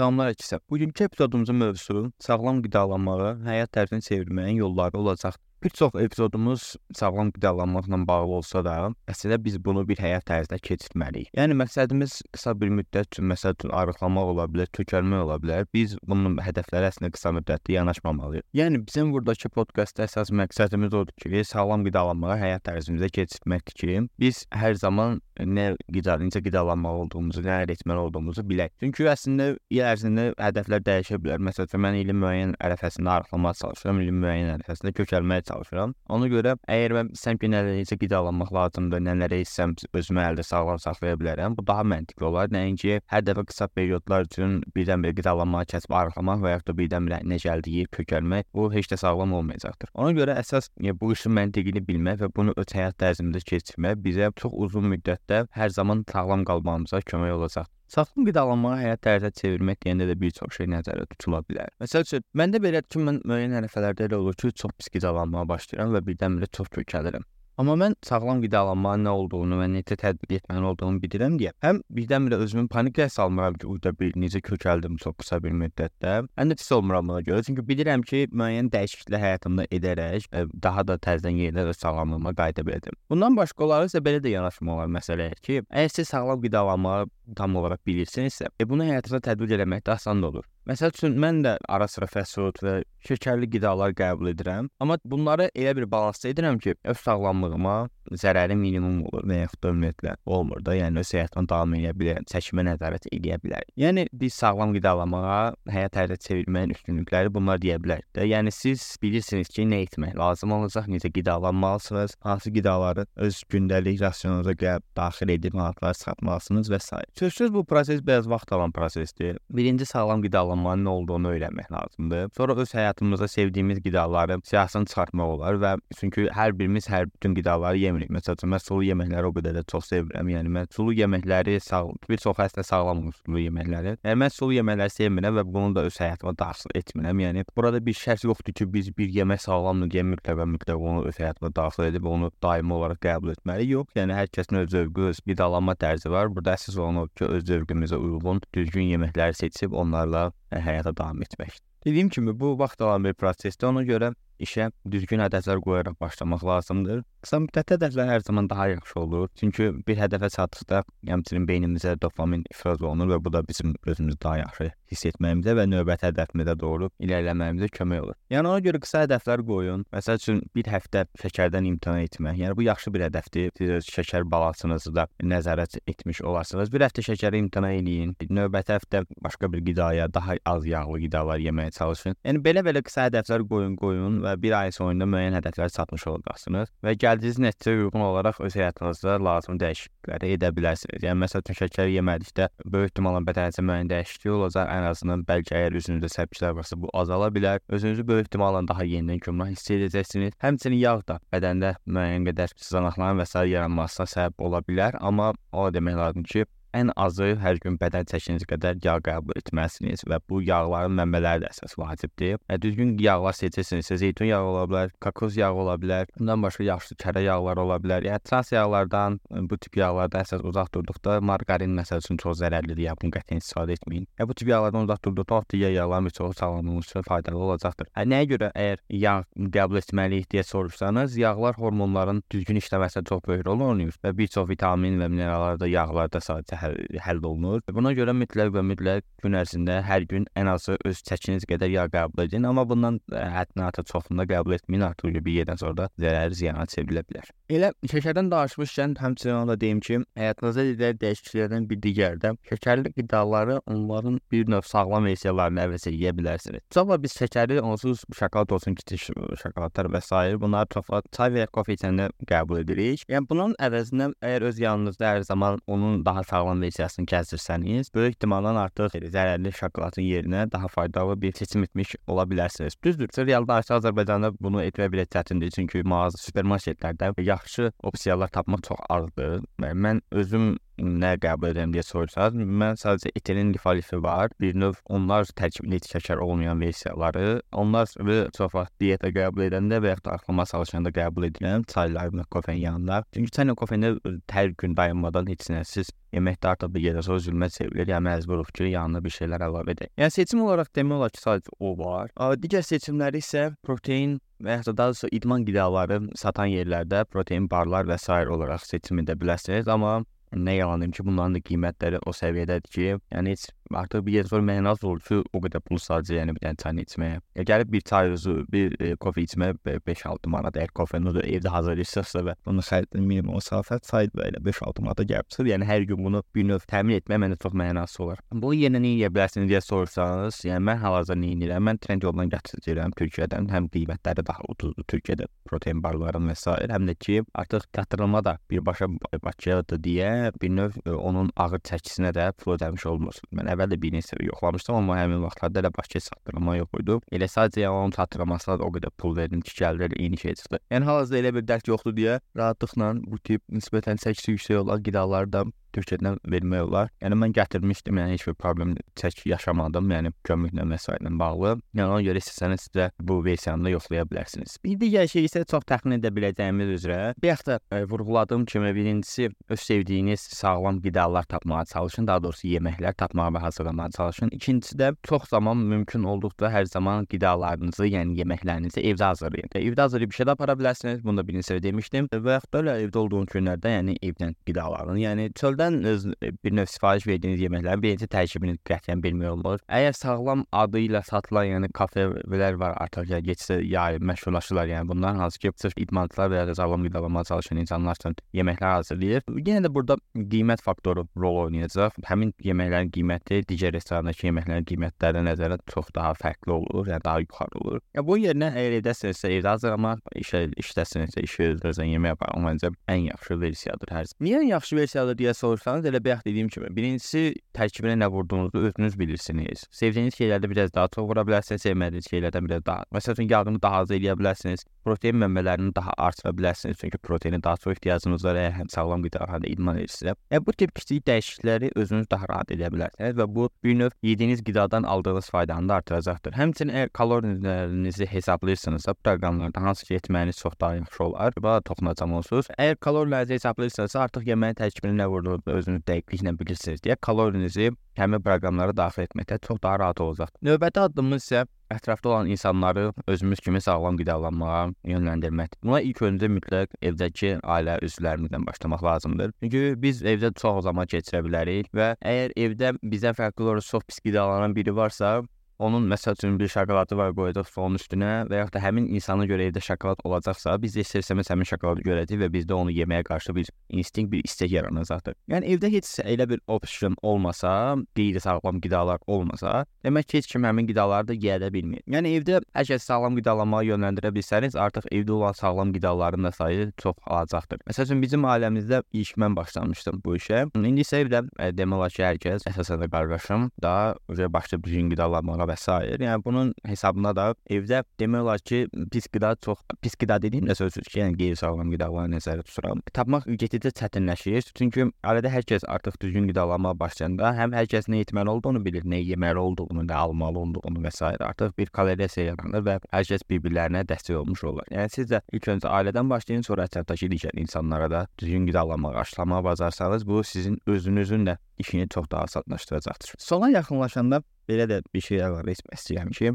Salamlar əksə. Bugünkü epizodumuzun mövzusu sağlam qidalanmağı həyat tərzini çevirməyin yolları olacaq. Bir çox epizodumuz sağlam qidalanmaqla bağlı olsa da, əslində biz bunu bir həyat tərzinə keçirməliyik. Yəni məqsədimiz qısa bir müddət üçün məsəl üçün arıqlamaq ola bilər, kökəlmək ola bilər. Biz bunun hədəfləri əslində qısa müddətli yanaşmamalıyıq. Yəni bizim burdakı podkastda əsas məqsədimiz odur ki, sağlam qidalanmağı həyat tərzimizə keçirməkdir ki, biz hər zaman nə qida, necə qidalanmalı olduğumuzu, nə etməli olduğumuzu bilək. Çünki əslində il ərzində hədəflər dəyişə bilər. Məsələn, mən ilin müəyyən ərəfəsində arıqlamağa çalışıram, ilin müəyyən ərəfəsində kökəlməyə çalışıram. Ona görə əgər mən bilsəm ki, nələrə qidalanmaq lazımdır, nələrə isəm özümü əldə sağlam saxlaya bilərəm, bu daha məntiqli olar. Nəinki hər dəfə qısa periodlar üçün birdən-birə qidalanmağa keçib arıqlamaq və ya da birdən-birə nə gəldi yeyib kökəlmək, bu heç də sağlam olmayacaqdır. Ona görə əsas ya, bu işin məntiqini bilmək və bunu öz həyat tərzimizdə keçirmək bizə çox uzun müddətdə hər zaman sağlam qalmağımıza kömək olacaq. Sağlam qidalanmağı həyat tərzinə çevirmək deyəndə də bir çox şey nəzərdə tutula bilər. Məsəl üçün, məndə belədir ki, mən müəyyən ərəfələrdə elə olur ki, çox pis qidalanmağa başlayıram və birdən-birə çox kökəlirəm. Amma mən sağlam qidalanmanın nə olduğunu və necə tətbiq etməli olduğumu bilirəm deyə, həm birdən-birə özümü panikaya salmıram ki, orada bir necə kökəldim çox qısa bir müddətdə. Həm də pis olmuram buna görə. Çünki bilirəm ki, müəyyən dəyişikliklər həyatımda edərək ə, daha da təzədən yenidən öz sağlamlığıma qayıda biləcəm. Bundan başqa olaraq isə belə də yanaşma olar məsələyə ki, əgər siz sağlam qidalanmağı tam olaraq bilirsinizsə, e, bunu həyatınıza tətbiq etmək də asan olur. Məsəl üçün mən də ara-sıra fast food və şəkərli qidalar qəbul edirəm, amma bunları elə bir balansda edirəm ki, öz sağlamlığıma zərəri minimum olur və yaxud da ümumiyyətlə olmur da, yəni öz həyatıma davam edə bilərəm, çəkimə nəzarət edə bilərəm. Yəni biz sağlam qidalanmağa həyat tərzinə çevirməyin üstünlükləri bunlar deyə bilərik də. Yəni siz bilirsiniz ki, nə etmək lazım olacaq, necə qidalanmalısınız, hansı qidaları öz gündəlik rasionunuza daxil edib hansı çıxartmalısınız və s. Sözsüz bu proses biraz vaxt alan prosesdir. Birinci sağlam qidalanmanın nə olduğunu öyrənmək lazımdır. Sonra öz həyatımızda sevdiyimiz qidaları siyahısını çıxartmaq olar və çünki hər birimiz hər bütün qidaları yemirik. Məsələn, mən sulu yeməkləri o qədər də çox sevirəm. Yəni mən sulu yeməkləri sağ bir çox hətta sağlam sulu yeməkləri. Yəni mən sulu yeməkləri sevmirəm və bunu da öz həyatıma daxil etmirəm. Yəni burada bir şərt yoxdur ki, biz bir yemək sağlamdır deyə mütləq mütləq onu öz həyatıma daxil edib onu daimi olaraq qəbul etməliyik. Yox, yəni hər kəsin öz zövqü, öz qidalanma tərzi var. Burada əsas olan odur ki, öz zövqümüzə uyğun düzgün yeməkləri seçib onlarla həyata davam etməkdir. Dediyim kimi bu vaxt alan bir prosesdir. Ona görə işə düzgün hədəflər qoyaraq başlamaq lazımdır. Qısa müddətli hədəflər hər zaman daha yaxşı olur. Çünki bir hədəfə çatdıqda həmçinin beynimizə dopamin ifraz olunur və bu da bizim özümüzü daha yaxşı hiss etməyimizə və növbəti hədəfimizə doğru irəliləməyimizə kömək olur. Yəni ona görə qısa hədəflər qoyun. Məsəl üçün bir həftə şəkərdən imtina etmək. Yəni bu yaxşı bir hədəfdir. Siz şəkər balansınızı da nəzarət etmiş olarsınız. Bir həftə şəkəri imtina eləyin. Növbəti həftə başqa bir qidaya, daha az yağlı qidalar yeməyə çalışın. Yəni belə-belə qısa hədəflər qoyun, qoyun və bir ay sonunda müəyyən hədəflərə çatmış olacaqsınız və gəldiyiniz nəticəyə uyğun olaraq öz həyatınızda lazım dəyişiklikləri edə bilərsiniz. Yəni məsəl üçün şəkər yemədikdə böyük ehtimalla bədənizdə müəyyən dəyişiklik olacaq ən azından bəlkə əgər üzünüzdə səpkilər varsa bu azala bilər. Özünüzü böyük ehtimalla daha yenidən günah hiss edəcəksiniz. Həmçinin yağ da bədəndə müəyyən qədər sızanaqların və s. yaranmasına səbəb ola bilər, amma o demək lazım ki, ən azı hər gün bədən çəkiniz qədər yağ qəbul etməlisiniz və bu yağların mənbələri də əsas vacibdir. Və düzgün yağlar seçirsinizsə, zeytun yağı ola bilər, kokos yağı ola bilər, bundan başqa yaxşı kərə yağlar ola bilər. Yəni trans yağlardan, bu tip yağlardan əsas uzaq durduqda margarin məsəl üçün çox zərərlidir, ya bunu qətiyyən istifadə etməyin. Ya bu tip yağlardan uzaq durduqda o digər yağların bir çoxu sağlamlığınız üçün faydalı olacaqdır. Hə, nəyə görə əgər yağ qəbul etməliyik deyə soruşsanız, yağlar hormonların düzgün işləməsinə çox böyük rol oynayır və bir çox vitamin və minerallar da yağlarda sadəcə həll, həll olunur. Buna görə mütləq və mütləq gün ərzində hər gün ən azı öz çəkiniz qədər yağ qəbul edin, amma bundan həddindən artıq çoxunda qəbul etməyin, artıq bir yerdən sonra da zərəri ziyana çevrilə bilər. Elə şəkərdən danışmışkən həmçinin onu da deyim ki, həyatınızda edilən dəyişikliklərdən bir digəri də şəkərli qidaları onların bir növ sağlam versiyalarını əvəz edə bilərsiniz. Sonra biz şəkəri onsuz şokolad olsun, kiçik şokoladlar və s. bunları çox çay və ya kofe içəndə qəbul edirik. Yəni bunun əvəzinə əgər öz yanınızda hər zaman onun daha sağlam versiyasını gəzirsəniz, böyük ehtimalla artıq zərərli şokoladın yerinə daha faydalı bir seçim etmiş ola bilərsiniz. Düzdür, realda Azərbaycanda bunu etmək belə çətindir, çünki mağaza, supermarketlərdə yaxşı opsiyalar tapmaq çox azdır. Mən özüm nə qəbul edirəm deyə soruşsanız, mən sadəcə etilin lif alifi var. Bir növ onlar tərkibində heç şəkər olmayan versiyaları. Onları çox vaxt diyetə qəbul edəndə və ya da axlama çalışanda qəbul edirəm çaylarla kofein yanında. Çünki çayla kofeində hər gün dayanmadan heç nəsiz yemək artıq bir yerdə sonra zülmət sevilir. Yəni məcburuq ki, yanına bir şeylər əlavə edək. Yəni seçim olaraq demək olar ki, sadəcə o var. Digər seçimləri isə protein və ya da daha doğrusu idman qidaları satan yerlərdə protein barlar və s. olaraq seçim edə bilərsiniz, amma nə yalan deyim ki, bunların da qiymətləri o səviyyədədir ki, yəni heç artıq bir yer sonra olur ki, o qədər pul sadəcə yəni bir dənə çay içməyə. Ya gəlib bir çay özü, bir e, kofe içməyə 5-6 manat əgər kofeni də evdə hazırlayırsanızsa və bunu xəritdən minimum saat çay belə 5-6 manata gəlibsə, yəni hər gün bunu bir növ təmin etmək məndə çox mənasız olar. Bu yenə nə edə bilərsiniz deyə soruşsanız, yəni mən hal-hazırda nə edirəm? Mən trend yoldan gətirəcəyəm Türkiyədən. Həm qiymətləri daha ucuzdur Türkiyədə protein barların və s. həm də ki, artıq çatdırılma da birbaşa Bakıyadır deyə bir növ e, onun ağır çəkisinə də pul ödəmiş olmursunuz. Mən əvvəl də bir neçə yoxlamışdım, amma həmin vaxtlarda elə Bakıya çatdırma yox idi. Elə sadəcə yəni onun çatdırılmasına da o qədər pul verdim ki, gəldi eyni şey çıxdı. Yəni hal-hazırda elə bir dərk yoxdur deyə rahatlıqla bu tip nisbətən çəkisi yüksək olan qidaları da Türkiyədən vermək olar. Yəni mən gətirmişdim, yəni heç bir problem çək yaşamadım, yəni köməklə və s. ilə bağlı. Yəni ona görə istəsəniz sizə bu versiyanı da yoxlaya bilərsiniz. Bir digər şey isə çox təxmin edə biləcəyimiz üzrə, bayaq da e, vurğuladığım kimi birincisi öz sevdiyiniz sağlam qidalar tapmağa çalışın, daha doğrusu yeməklər tapmağa və hazırlamağa çalışın. İkincisi də çox zaman mümkün olduqca hər zaman qidalarınızı, yəni yeməklərinizi evdə hazırlayın. Evdə hazırlayıb bir şey də apara bilərsiniz. Bunu da birinci demişdim. Və yaxud da evdə olduğunuz günlərdə, yəni evdən qidalarını, yəni çöldə Burdan öz bir növ sifariş verdiyiniz yeməklərin birinci tərkibini qətiyyən bilmək olmur. Əgər sağlam adı ilə satılan, yəni kafelər var artıq ya getsə yay məşhurlaşırlar, yəni bunlar hansı ki, sırf idmançılar və ya da sağlam qidalanmağa çalışan insanlar üçün yeməklər hazırlayır. Yenə də burada qiymət faktoru rol oynayacaq. Həmin yeməklərin qiyməti digər restorandakı yeməklərin qiymətlərinə nəzərən çox daha fərqli olur, yəni daha yuxarı olur. Ya bu yerinə əgər edəsinizsə, evdə hazırlamaq, işə işdəsinizsə, işə özünüzə yemək yapmaq məncə ən yaxşı versiyadır hər. Niyə ən yaxşı versiyadır deyə soruşsanız elə bayaq dediyim kimi, birincisi tərkibinə nə vurduğunuzu özünüz bilirsiniz. Sevdiyiniz şeylərdə biraz daha çox vura bilərsiniz, sevmədiyiniz şeylərdən biraz daha. Məsələn, yağını daha az eləyə bilərsiniz. Protein mənbələrini daha artıra bilərsiniz, çünki proteinə daha çox ehtiyacınız var, həm sağlam qida həm də idman edirsinizsə. Yəni bu tip kiçik dəyişiklikləri özünüz daha rahat edə bilərsiniz və bu bir növ yediyiniz qidadan aldığınız faydanı da artıracaqdır. Həmçinin əgər kalorilərinizi hesablayırsınızsa, proqramlarda hansı ki etməyiniz çox daha yaxşı olar. Buna toxunacağam onsuz. Əgər kalorilərinizi hesablayırsınızsa, artıq yeməyin tərkibini nə vurduğunu özünüz dəqiqliklə bilirsiniz deyə kalorinizi həmin proqramlara daxil etməkdə çox daha rahat olacaq. Növbəti addımımız isə ətrafda olan insanları özümüz kimi sağlam qidalanmağa yönləndirməkdir. Buna ilk öncə mütləq evdəki ailə üzvlərimizdən başlamaq lazımdır. Çünki biz evdə çox zaman keçirə bilərik və əgər evdə bizdən fərqli olaraq çox pis qidalanan biri varsa, onun məsəl üçün bir şokoladı var qoyduq stolun üstünə və yaxud da həmin insana görə evdə şokolad olacaqsa, biz də istərsəmiz həmin şokoladı görəcəyik və bizdə onu yeməyə qarşı bir instinkt, bir istek yaranacaqdır. Yəni evdə heç elə bir opsiyon olmasa, qeyri-sağlam qidalar olmasa, demək ki, heç kim həmin qidaları da yeyə bilmir. Yəni evdə kəs sağlam qidalanmağa yönləndirə bilsəniz, artıq evdə olan sağlam qidaların da sayı çox alacaqdır. Məsəl üçün bizim ailəmizdə ilk mən başlamışdım bu işə. İndi isə evdə e, demək olar ki, hər kəs, əsasən də qardaşım da başlayıb düzgün qidalanmağa və s. Yəni bunun hesabına da evdə demək olar ki, pis qida çox pis qida dediyim nə sözsüz ki, yəni qeyri-sağlam qidaları nəzərdə tuturam. Tapmaq getdikcə çətinləşir. Çünki ailədə hər kəs artıq düzgün qidalanmağa başlayanda həm hər kəs nə etməli olduğunu bilir, nə yeməli olduğunu, nə almalı olduğunu və s. Artıq bir kolleksiya yaranır və hər kəs bir-birlərinə dəstək olmuş olur. Yəni siz də ilk öncə ailədən başlayın, sonra ətrafdakı digər insanlara da düzgün qidalanmağı aşılamaq bacarsanız, bu sizin özünüzün də işini çox daha asanlaşdıracaqdır. Sona yaxınlaşanda belə də bir şey əlavə etmək istəyirəm ki,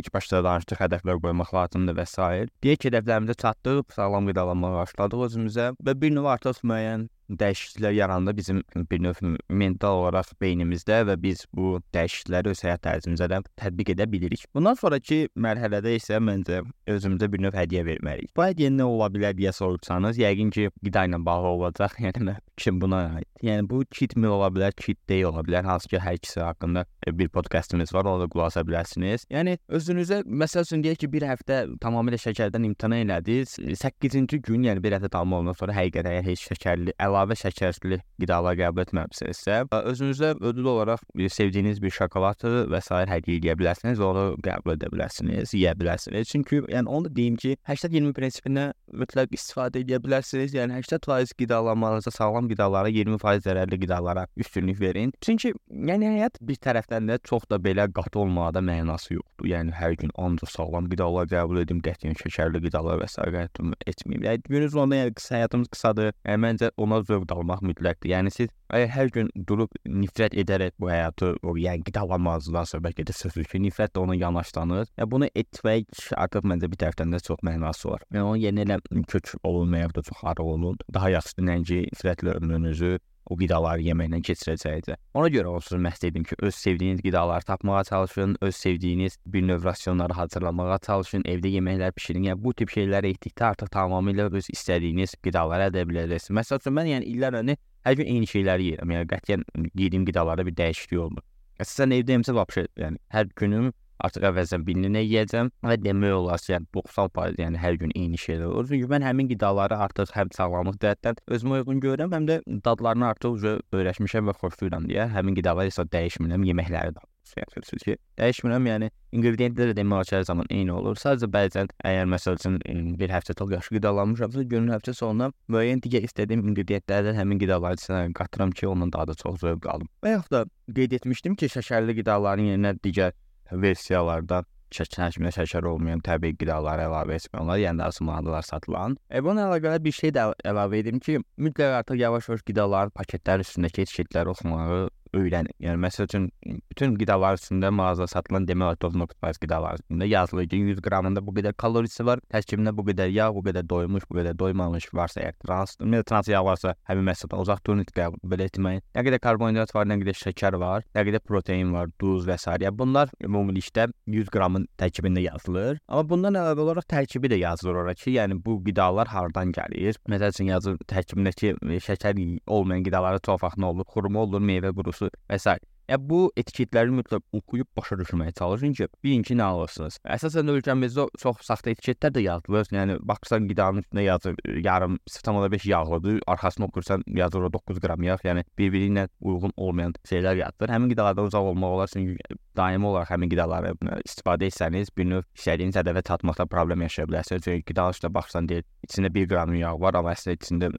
ilk başda danışdıq, hədəflər qoymaq lazımdır və s. Deyək ki, hədəflərimizi çatdırıb, sağlam qidalanmağa başladıq özümüzə və bir növ artıq müəyyən dəyişikliklər yarandı bizim bir növ mental olaraq beynimizdə və biz bu dəyişiklikləri öz həyat tərzimizə də tətbiq edə bilirik. Bundan sonrakı mərhələdə isə məncə özümüzə bir növ hədiyyə verməliyik. Bu hədiyyə nə ola bilər deyə soruşsanız, yəqin ki, qida ilə bağlı olacaq. Yəni mən fikrim buna aid. Yəni bu cheat meal ola bilər, cheat day ola bilər. Hansı ki, hər ikisi haqqında bir podkastımız var, ona da qulaq asa bilərsiniz. Yəni özünüzə məsəl üçün deyək ki, bir həftə tamamilə şəkərdən imtina elədiniz. 8-ci gün, yəni bir həftə tamam olandan sonra həqiqətən heç şəkərli əl əlavə şəkərli qidalar qəbul etməmisinizsə, özünüzə ödül olaraq sevdiyiniz bir şokoladı və hədiyyə edə bilərsiniz, onu qəbul edə bilərsiniz, yeyə bilərsiniz. Çünki yəni onu da deyim ki, 80-20 prinsipindən mütləq istifadə edə bilərsiniz. Yəni 80% qidalanmanıza, sağlam qidalara, 20% zərərli qidalara üstünlük verin. Çünki yəni həyat bir tərəfdən də çox da belə qatı olmağında mənası yoxdur. Yəni hər gün ancaq sağlam qidalar qəbul edim, qətiyyən şəkərli qidalar və sair qəbul etməyim. Yəni günün sonunda yəni qısa həyatımız qısadır. Yəni, məncə ona zövq almaq mütləqdir. Yəni siz əgər hər gün durub nifrət edərək bu həyatı, o yəni qidalanmazdan söhbət edirsiniz ki, nifrət də ona yanaşdanır. Yəni bunu etmək artıq məncə bir tərəfdən də çox mənası var. Yəni onun yerinə elə kök olunmayıb da çox arıq olun. Daha yaxşıdır nəinki nifrətlə ömrünüzü o qidaları yeməklə keçirəcəkdir. Ona görə onsuz məhz dedim ki, öz sevdiyiniz qidaları tapmağa çalışın, öz sevdiyiniz bir növ rasionları hazırlamağa çalışın, evdə yeməklər bişirin. Yəni bu tip şeyləri etdikdə artıq tamamilə öz istədiyiniz qidaları əldə edə bilərəksiniz. Məsəl üçün mən yəni illər öncə hər gün eyni şeyləri yeyirəm. Yəni qətiyyən yediyim qidalarda bir dəyişiklik olmur. Əsasən evdə yemsə vəbşə yəni hər günüm artıq əvəzən bilinə yeyəcəm və demək olar ki, yəni 90% yəni hər gün eyni şeylər olur. Çünki mən həmin qidaları artıq həm sağlamlıq cəhətdən özümə uyğun görürəm, həm də dadlarını artıq öyrəşmişəm və xoşlayıram deyə həmin qidaları isə dəyişmirəm, yeməkləri də yapıyorsunuz ki, dəyişmirəm. Yəni inqrediyentlər də demək olar ki, hər zaman eyni olur. Sadəcə bəzən əgər məsəl üçün bir həftə çox yaxşı qidalanmışamsa, günün həftə sonuna müəyyən digər istədiyim inqrediyentlərdən həmin qidaları içinə qatıram ki, ondan daha da çox zövq alım. Və yaxud da qeyd etmişdim ki, şəkərli qidaların yerinə digər versiyalarda şəkər həcmində şəkər olmayan təbii qidaları əlavə etmək olar, yəni arzumandılar satılan. E, bununla əlaqədar bir şey də əlavə edim ki, mütləq artıq yavaş-yavaş qidaların paketlərin üstündəki etiketləri oxumağı öyrənin. Yəni məsəl üçün bütün qidalar üstündə mağazada satılan 9.5 qidalar üstündə yazılır ki, 100 qramında bu qədər kalorisi var, tərkibində bu qədər yağ, bu qədər doymuş, bu qədər doymamış varsa, əgər trans, ümumiyyətlə trans yağ varsa, həmin məhsuldan uzaq durun, belə etməyin. Nə qədər karbonhidrat var, nə qədər şəkər var, nə qədər protein var, duz və s. Yəni bunlar ümumilikdə 100 qramın tərkibində yazılır. Amma bundan əlavə olaraq tərkibi də yazılır ora ki, yəni bu qidalar hardan gəlir? Məsəl üçün yazır tərkibindəki şəkər olmayan qidaları çox vaxt nə olur? Xurma olur, meyvə qurusu və s. Ya bu etiketləri mütləq oxuyub başa düşməyə çalışın ki, birinci nə alırsınız. Əsasən ölkəmizdə çox saxta etiketlər də yazılır. Yəni baxırsan qidanın üstünə yazır yarım 0.5 yağlıdır, arxasına oxursan yazır o 9 qram yağ. Yəni bir-biri ilə uyğun olmayan şeylər yazılır. Həmin qidalardan uzaq olmaq olar çünki daimi olaraq həmin qidaları istifadə etsəniz, bir növ istədiyiniz hədəfə çatmaqda problem yaşaya bilərsiniz. Çünki qidanın üstünə baxsan deyir, içində 1 qram yağ var, amma əslində içində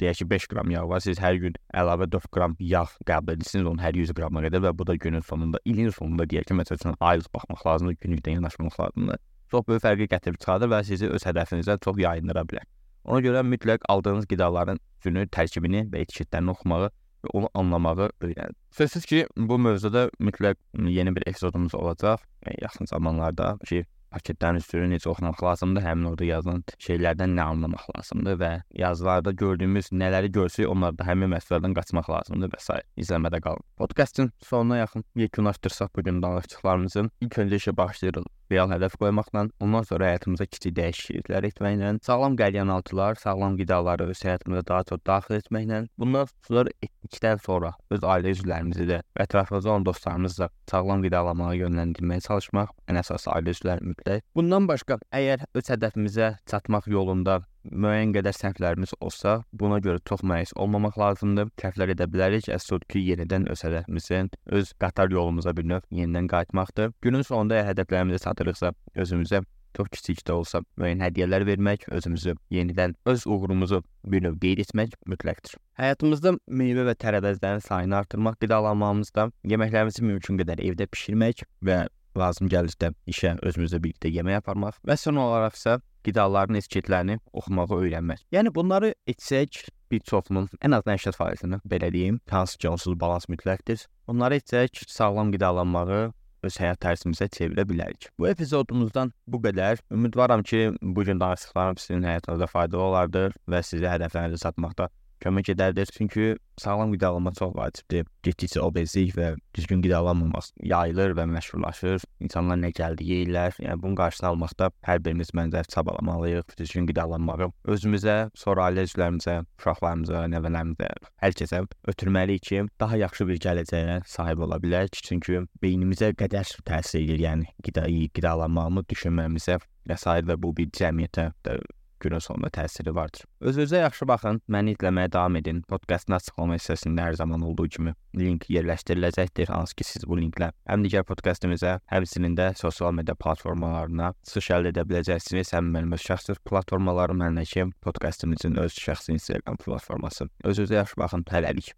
deyək ki 5 qram yağ var. Siz hər gün əlavə 4 qram yağ qəbul edirsiniz, onun hər 100 qramına qədər və bu da günün sonunda, ilin sonunda deyək ki, məsəl üçün aylık baxmaq lazımdır, günlükdən yanaşmaq lazımdır. Çox böyük fərqi gətirib çıxardır və sizi öz hədəfinizdən çox yayındıra bilər. Ona görə mütləq aldığınız qidaların üzünü, tərkibini və etiketlərini oxumağı və onu anlamağı öyrənin. Sözsüz ki, bu mövzuda mütləq yeni bir epizodumuz olacaq yaxın zamanlarda ki, paketlərin üstünü necə oxumaq lazımdır, həmin orada yazılan şeylərdən nə anlamaq lazımdır və yazılarda gördüyümüz nələri görsək, onlarda həmin məhsullardan qaçmaq lazımdır və s. izləmədə qalın. Podkastın sonuna yaxın yekunlaşdırsaq bu gün danışdıqlarımızı ilk öncə işə başlayırıq real hədəf qoymaqla, ondan sonra həyatımıza kiçik dəyişikliklər etməklə, sağlam qəlyanalılar, sağlam qidaları öz həyatımıza daha çox daxil etməklə, bunlar sonra etdikdən sonra öz ailə üzvlərimizi də ətrafımızda olan dostlarımızı da sağlam qidalanmağa yönləndirməyə çalışmaq ən əsas ailə üzvləri mütləq. Bundan başqa, əgər öz hədəfimizə çatmaq yolunda müəyyən qədər səhvlərimiz olsa, buna görə çox məyus olmamaq lazımdır. Səhvlər edə bilərik, əsas ki, yenidən öz hədəfimizin, öz qatar yolumuza bir növ yenidən qayıtmaqdır. Günün sonunda hədəflərimizi çatdırıqsa, özümüzə çox kiçik də olsa müəyyən hədiyyələr vermək, özümüzü yenidən öz uğurumuzu bir növ qeyd etmək mütləqdir. Həyatımızda meyvə və tərəvəzlərin sayını artırmaq, qidalanmamızda yeməklərimizi mümkün qədər evdə bişirmək və lazım gəlirsə işə özümüzlə birlikdə yemək aparmaq və son olaraq isə qidaların etiketlərini oxumağı öyrənmək. Yəni bunları etsək bir çoxunun ən azından 80%-ni belə deyim, hansı ki onsuz balans mütləqdir. Bunları etsək sağlam qidalanmağı öz həyat tərzimizə çevirə bilərik. Bu epizodumuzdan bu qədər. Ümidvaram ki, bu gün danışdıqlarım sizin həyatınızda faydalı olardır və sizə hədəflərinizi çatmaqda kömək edərdir. Çünki sağlam qidalanma çox vacibdir. Getdikcə obezlik və düzgün qidalanmamaq yayılır və məşhurlaşır. İnsanlar nə gəldi yeyirlər. Yəni bunun qarşısını almaqda hər birimiz məncə çabalamalıyıq. Düzgün qidalanmağı özümüzə, sonra ailə üzvlərimizə, uşaqlarımıza, nəvələrimizə, hər kəsə ötürməliyik ki, daha yaxşı bir gələcəyə sahib ola bilək. Çünki beynimizə qədər təsir edir. Yəni qida qidalanmağımı düşünməmizə və s. və bu bir cəmiyyətə də günün sonunda təsiri vardır. Öz-özünüzə yaxşı baxın, məni izləməyə davam edin. Podkastın açıqlama hissəsində hər zaman olduğu kimi link yerləşdiriləcəkdir, hansı ki siz bu linklə həm digər podkastımıza, həmçinin də sosial media platformalarına çıxış əldə edə biləcəksiniz. Həm mənim öz şəxsi platformalarım, həm də ki podkastımızın öz şəxsi Instagram platforması. Öz-özünüzə yaxşı baxın, hələlik.